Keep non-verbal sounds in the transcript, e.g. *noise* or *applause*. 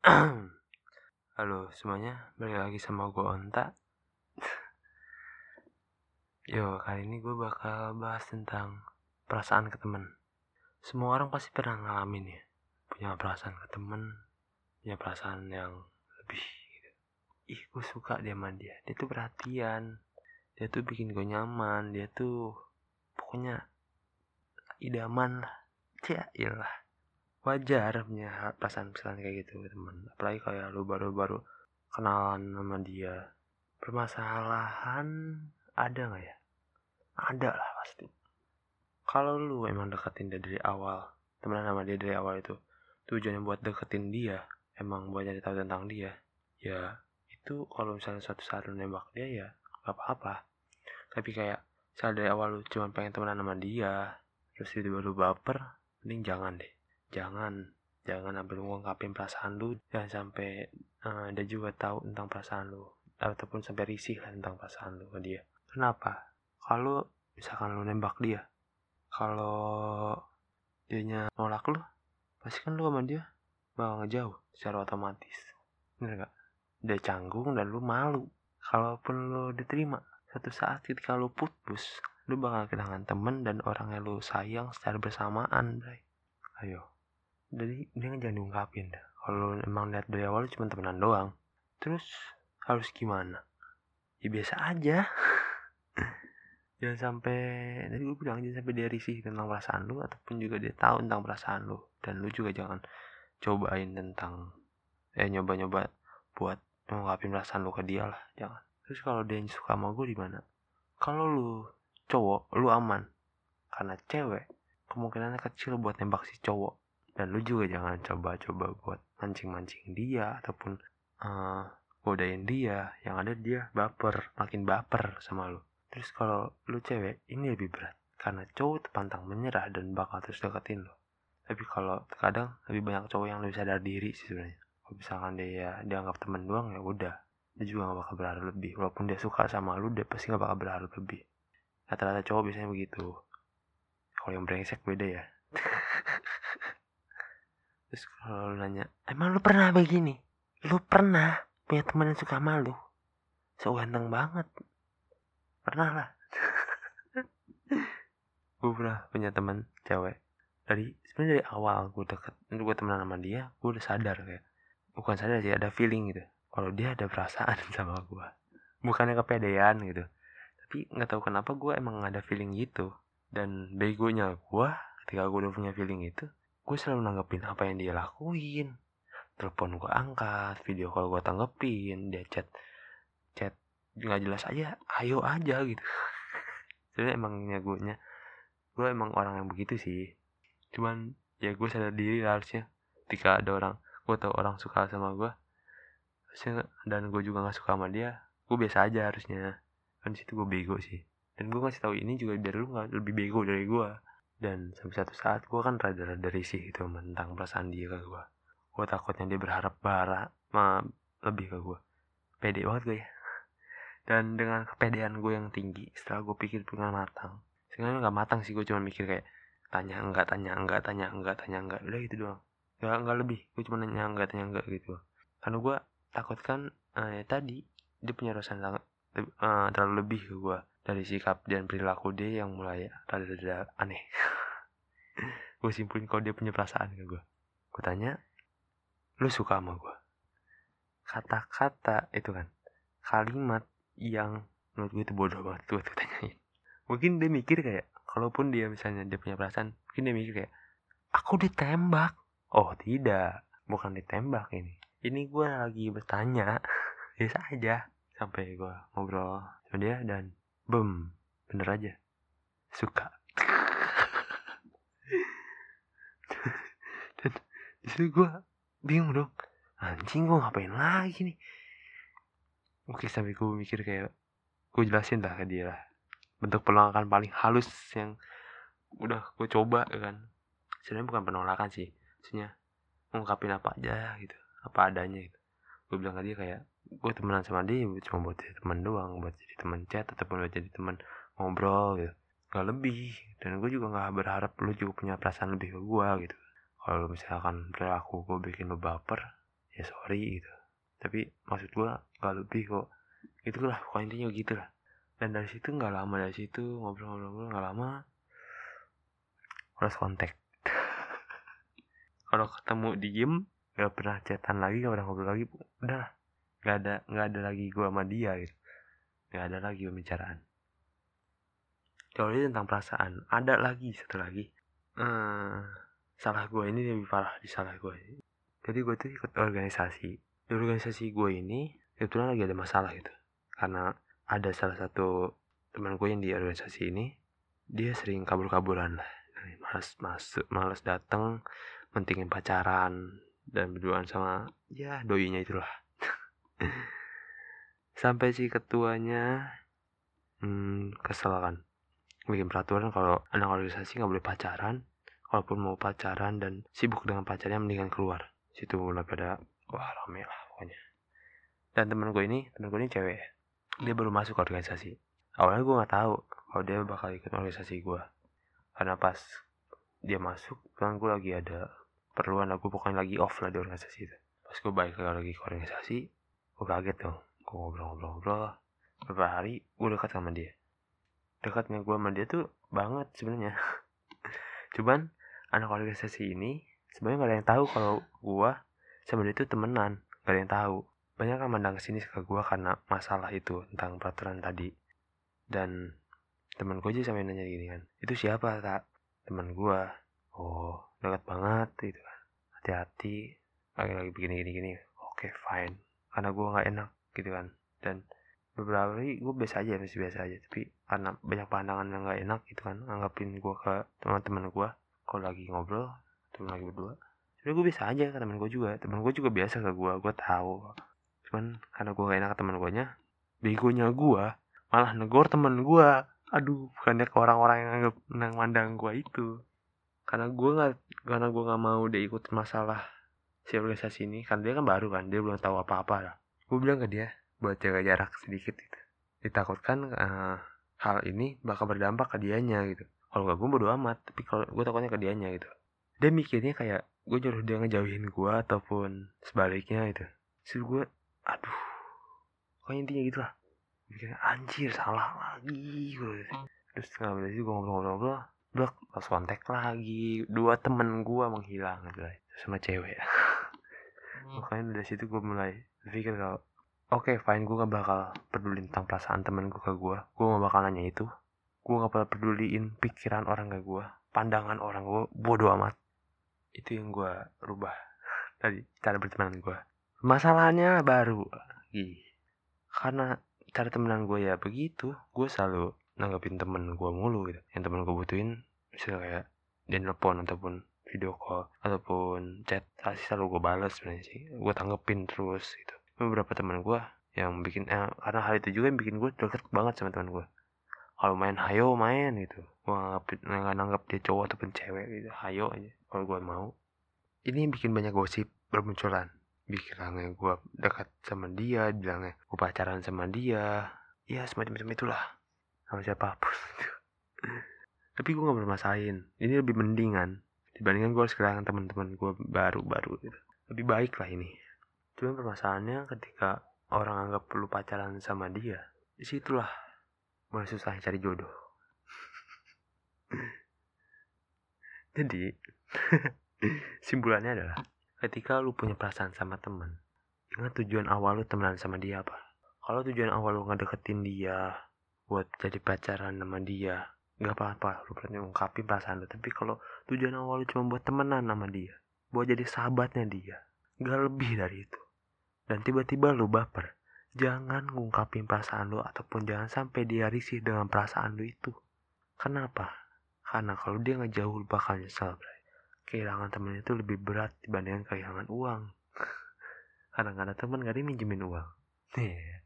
*clears throat* Halo semuanya, balik lagi sama gue Onta. *laughs* Yo, kali ini gue bakal bahas tentang perasaan ke temen. Semua orang pasti pernah ngalamin ya Punya perasaan ke temen Punya perasaan yang lebih gitu. Ih, gue suka dia sama dia. Dia tuh perhatian Dia tuh bikin gue nyaman Dia tuh pokoknya idaman lah Cia, iyalah wajar punya perasaan perasaan kayak gitu teman apalagi kayak lu baru-baru kenalan sama dia. Permasalahan ada nggak ya? Ada lah pasti. Kalau lu emang deketin dia dari awal temenan sama dia dari awal itu tujuannya buat deketin dia emang buat nyari tahu tentang dia ya itu kalau misalnya suatu saat lu nembak dia ya gak apa-apa. Tapi kayak misalnya dari awal lu cuma pengen temenan sama dia terus tiba-tiba baper mending jangan deh jangan. Jangan sampai lu ngungkapin perasaan lu. Jangan sampai uh, dia juga tahu tentang perasaan lu. Ataupun sampai risih lah tentang perasaan lu ke dia. Kenapa? Kalau misalkan lu nembak dia kalau dianya nolak lu pasti kan lu sama dia bakal ngejauh secara otomatis. Bener gak dia canggung dan lu malu. Kalaupun lu diterima satu saat ketika lu putus lu bakal kehilangan temen dan orang yang lu sayang secara bersamaan bray. ayo jadi dia jangan diungkapin dah. Kalau emang lihat dari awal cuma temenan doang. Terus harus gimana? Ya biasa aja. *laughs* Jangan sampai tadi gue bilang jangan sampai dia risih tentang perasaan lu ataupun juga dia tahu tentang perasaan lu. Dan lu juga jangan cobain tentang eh nyoba-nyoba buat mengungkapin perasaan lu ke dia lah. Jangan. Terus kalau dia suka sama gue di mana kalau lu cowok lu aman. Karena cewek kemungkinannya kecil buat nembak si cowok dan lu juga jangan coba-coba buat mancing-mancing dia ataupun uh, godain dia. Yang ada dia baper makin baper sama lu. Terus kalau lu cewek ini lebih berat. Karena cowok pantang menyerah dan bakal terus deketin lo tapi kalau terkadang lebih banyak cowok yang lebih sadar diri sih sebenarnya. Kalau misalkan dia ya, dianggap temen doang ya udah. Dia juga gak bakal berharap lebih. Walaupun dia suka sama lu dia pasti gak bakal berharap lebih. Rata-rata cowok biasanya begitu. Kalau yang brengsek beda ya *laughs* terus kalau lu nanya emang lu pernah begini? Lu pernah punya teman yang suka sama lu so ganteng banget. Pernah lah. *laughs* Gue pernah punya teman cewek. Dari sebenarnya dari awal gue deket gue temenan sama dia gue udah sadar kayak bukan sadar sih ada feeling gitu. Kalau dia ada perasaan *laughs* sama gue bukannya kepedean gitu. Tapi nggak tahu kenapa gue emang ada feeling gitu. Dan begonya gue ketika gue udah punya feeling itu gue selalu nanggepin apa yang dia lakuin. Telepon gue angkat video call gue tanggepin dia chat chat nggak jelas aja ayo aja gitu. Jadi emangnya gue nya gue emang orang yang begitu sih. Cuman ya gue sadar diri harusnya. Ketika ada orang gue tau orang suka sama gue harusnya dan gue juga nggak suka sama dia gue biasa aja harusnya. Kan situ gue bego sih. Dan gue ngasih tahu ini juga biar lu nggak lebih bego dari gue dan sampai satu saat gue kan rada-rada risih gitu tentang perasaan dia ke gue gue takutnya dia berharap bara ma, lebih ke gue pede banget gue ya. Dan dengan kepedean gue yang tinggi setelah gue pikir dengan matang sebenarnya nggak matang sih gue cuma mikir kayak tanya enggak tanya enggak tanya enggak tanya enggak. Udah gitu doang. Nggak enggak lebih. Gue cuma nanya enggak tanya enggak gitu karena gue takut kan eh, tadi dia punya rasa uh, terlalu lebih ke gue dari sikap dan perilaku dia yang mulai rada-rada aneh. *laughs* Gue simpulin kalau dia punya perasaan ke gue gue tanya lu suka sama gue kata-kata itu kan kalimat yang menurut gue itu bodoh banget tuh gue tanyain. Mungkin dia mikir kayak kalaupun dia misalnya dia punya perasaan mungkin dia mikir kayak aku ditembak. Oh tidak. Bukan ditembak ini. Ini gue lagi bertanya. *laughs* Biasa aja. Sampai gue ngobrol sama dia dan bem bener aja. Suka. *laughs* Dan di situ gue bingung dong. Anjing gue ngapain lagi nih? Oke sampai gue mikir kayak gue jelasin lah ke dia lah. Bentuk penolakan paling halus yang udah gue coba kan? Sebenarnya bukan penolakan sih. Maksudnya ngungkapin apa aja gitu. Apa adanya gitu. Gue bilang ke dia kayak gue temenan sama dia cuma buat jadi teman doang buat jadi teman chat ataupun buat jadi teman ngobrol gitu. Nggak lebih dan gue juga nggak berharap lu juga punya perasaan lebih ke gue gitu. Kalau misalkan perilaku gue bikin lo baper ya sorry gitu. Tapi maksud gue gak lebih kok. Itulah pokoknya intinya gitu lah dan dari situ nggak lama dari situ ngobrol-ngobrol nggak lama harus kontak *laughs* kalau ketemu diem gak pernah chatan lagi gak pernah ngobrol lagi udah nggak ada nggak ada lagi gue sama dia gitu. Nggak ada lagi pembicaraan. Kalau ini tentang perasaan. Ada lagi satu lagi. Hmm, salah gue ini lebih parah di salah gue jadi gue tuh ikut organisasi. Di organisasi gue ini kebetulan lagi ada masalah gitu. Karena ada salah satu teman gue yang di organisasi ini dia sering kabur-kaburan lah. Malas masuk malas datang mentingin pacaran dan berduaan sama ya doinya itulah sampai si ketuanya hmm, kesel kan. Bikin peraturan kalau anak organisasi nggak boleh pacaran walaupun mau pacaran dan sibuk dengan pacarnya mendingan keluar. Situ mulai pada wah rame lah pokoknya. Dan temen gue ini temen gue ini cewek. Dia baru masuk ke organisasi. Awalnya gue nggak tahu kalau dia bakal ikut organisasi gue karena pas dia masuk kan gue lagi ada perluan aku pokoknya lagi off lah di organisasi itu. Pas gue balik lagi ke organisasi gue kaget dong gue ngobrol-ngobrol-ngobrol beberapa hari gue dekat sama dia. Dekatnya gue sama dia tuh banget sebenarnya. *laughs* Cuman anak organisasi ini sebenarnya gak ada yang tahu kalau gue sama dia tuh temenan gak ada yang tahu. Banyak kan mandang ke sini ke gue karena masalah itu tentang peraturan tadi. Dan teman gue aja sampai nanya gini kan itu siapa tak teman gue oh dekat banget gitu kan. Hati-hati lagi lagi begini gini gini oke okay, fine karena gue nggak enak gitu kan. Dan beberapa hari gue biasa aja masih biasa aja. Tapi karena banyak pandangan yang gak enak gitu kan anggapin gue ke teman-teman gue kalau lagi ngobrol temen lagi berdua. Tapi gue biasa aja ke temen gue juga. Temen gue juga biasa ke gue gue tahu cuman karena gue gak enak ke temen gue nya begonya gue malah negor temen gue aduh bukannya ke orang-orang yang anggap nang mandang gue itu. Karena gue nggak karena gue nggak mau dia ikut masalah si organisasi ini kan dia kan baru kan dia belum tahu apa-apa lah. Gue bilang ke dia buat jaga jarak sedikit gitu. Ditakutkan uh, hal ini bakal berdampak ke dianya gitu. Kalau gak gue bodo amat. Tapi kalau gue takutnya ke dianya gitu. Dia mikirnya kayak gue nyuruh dia ngejauhin gue ataupun sebaliknya gitu. Sih gue aduh pokoknya intinya gitu lah. Mikirnya anjir salah lagi gue terus nggak sih gue ngobrol-ngobrol blok pas kontak lagi dua temen gue menghilang gitu sama cewek. Makanya dari situ gue mulai pikir kalau Oke, okay, fine. Gue gak bakal peduli tentang perasaan temen gue ke gue. Gue gak bakal nanya itu. Gue gak bakal peduliin pikiran orang ke gue. Pandangan orang gue. Bodoh amat. Itu yang gue rubah. *laughs* Tadi, cara berteman gue. Masalahnya baru. Ih. Karena cara temenan gue ya begitu. Gue selalu nanggapin temen gue mulu gitu. Yang temen gue butuhin. Misalnya kayak dia nelfon ataupun video call ataupun chat pasti selalu gue balas sebenarnya sih. Gue tanggepin terus gitu. Beberapa teman gue yang bikin eh, karena hal itu juga yang bikin gue deket banget sama teman gue kalau main hayo main gitu. Gue nggak nggak nanggap dia cowok ataupun cewek gitu. Hayo aja kalau gue mau. Ini yang bikin banyak gosip bermunculan. Bilangnya gue dekat sama dia bilangnya gue pacaran sama dia. Ya semacam-macam itulah. Sama siapa pun *laughs* tapi gue gak bermasalahin ini lebih mendingan dibandingkan gue harus kehilangan teman-teman gue baru-baru gitu lebih baik lah ini Cuma permasalahannya ketika orang anggap perlu pacaran sama dia, di situlah mulai susah cari jodoh. *laughs* Jadi, *laughs* simpulannya adalah ketika lu punya perasaan sama temen, ingat tujuan awal lu temenan sama dia apa. Kalau tujuan awal lu ngedeketin dia, buat jadi pacaran sama dia, nggak apa-apa lu berarti ungkapin perasaan lu tapi kalau tujuan awal lu cuma buat temenan sama dia buat jadi sahabatnya dia nggak lebih dari itu dan tiba-tiba lu baper, jangan ngungkapin perasaan lu ataupun jangan sampai dia risih dengan perasaan lu itu. Kenapa? Karena kalau dia ngejauh lu bakal nyesel, bro. Kehilangan temen itu lebih berat dibandingkan kehilangan uang. *laughs* Karena gak ada temen gak ada minjemin uang. Yeah.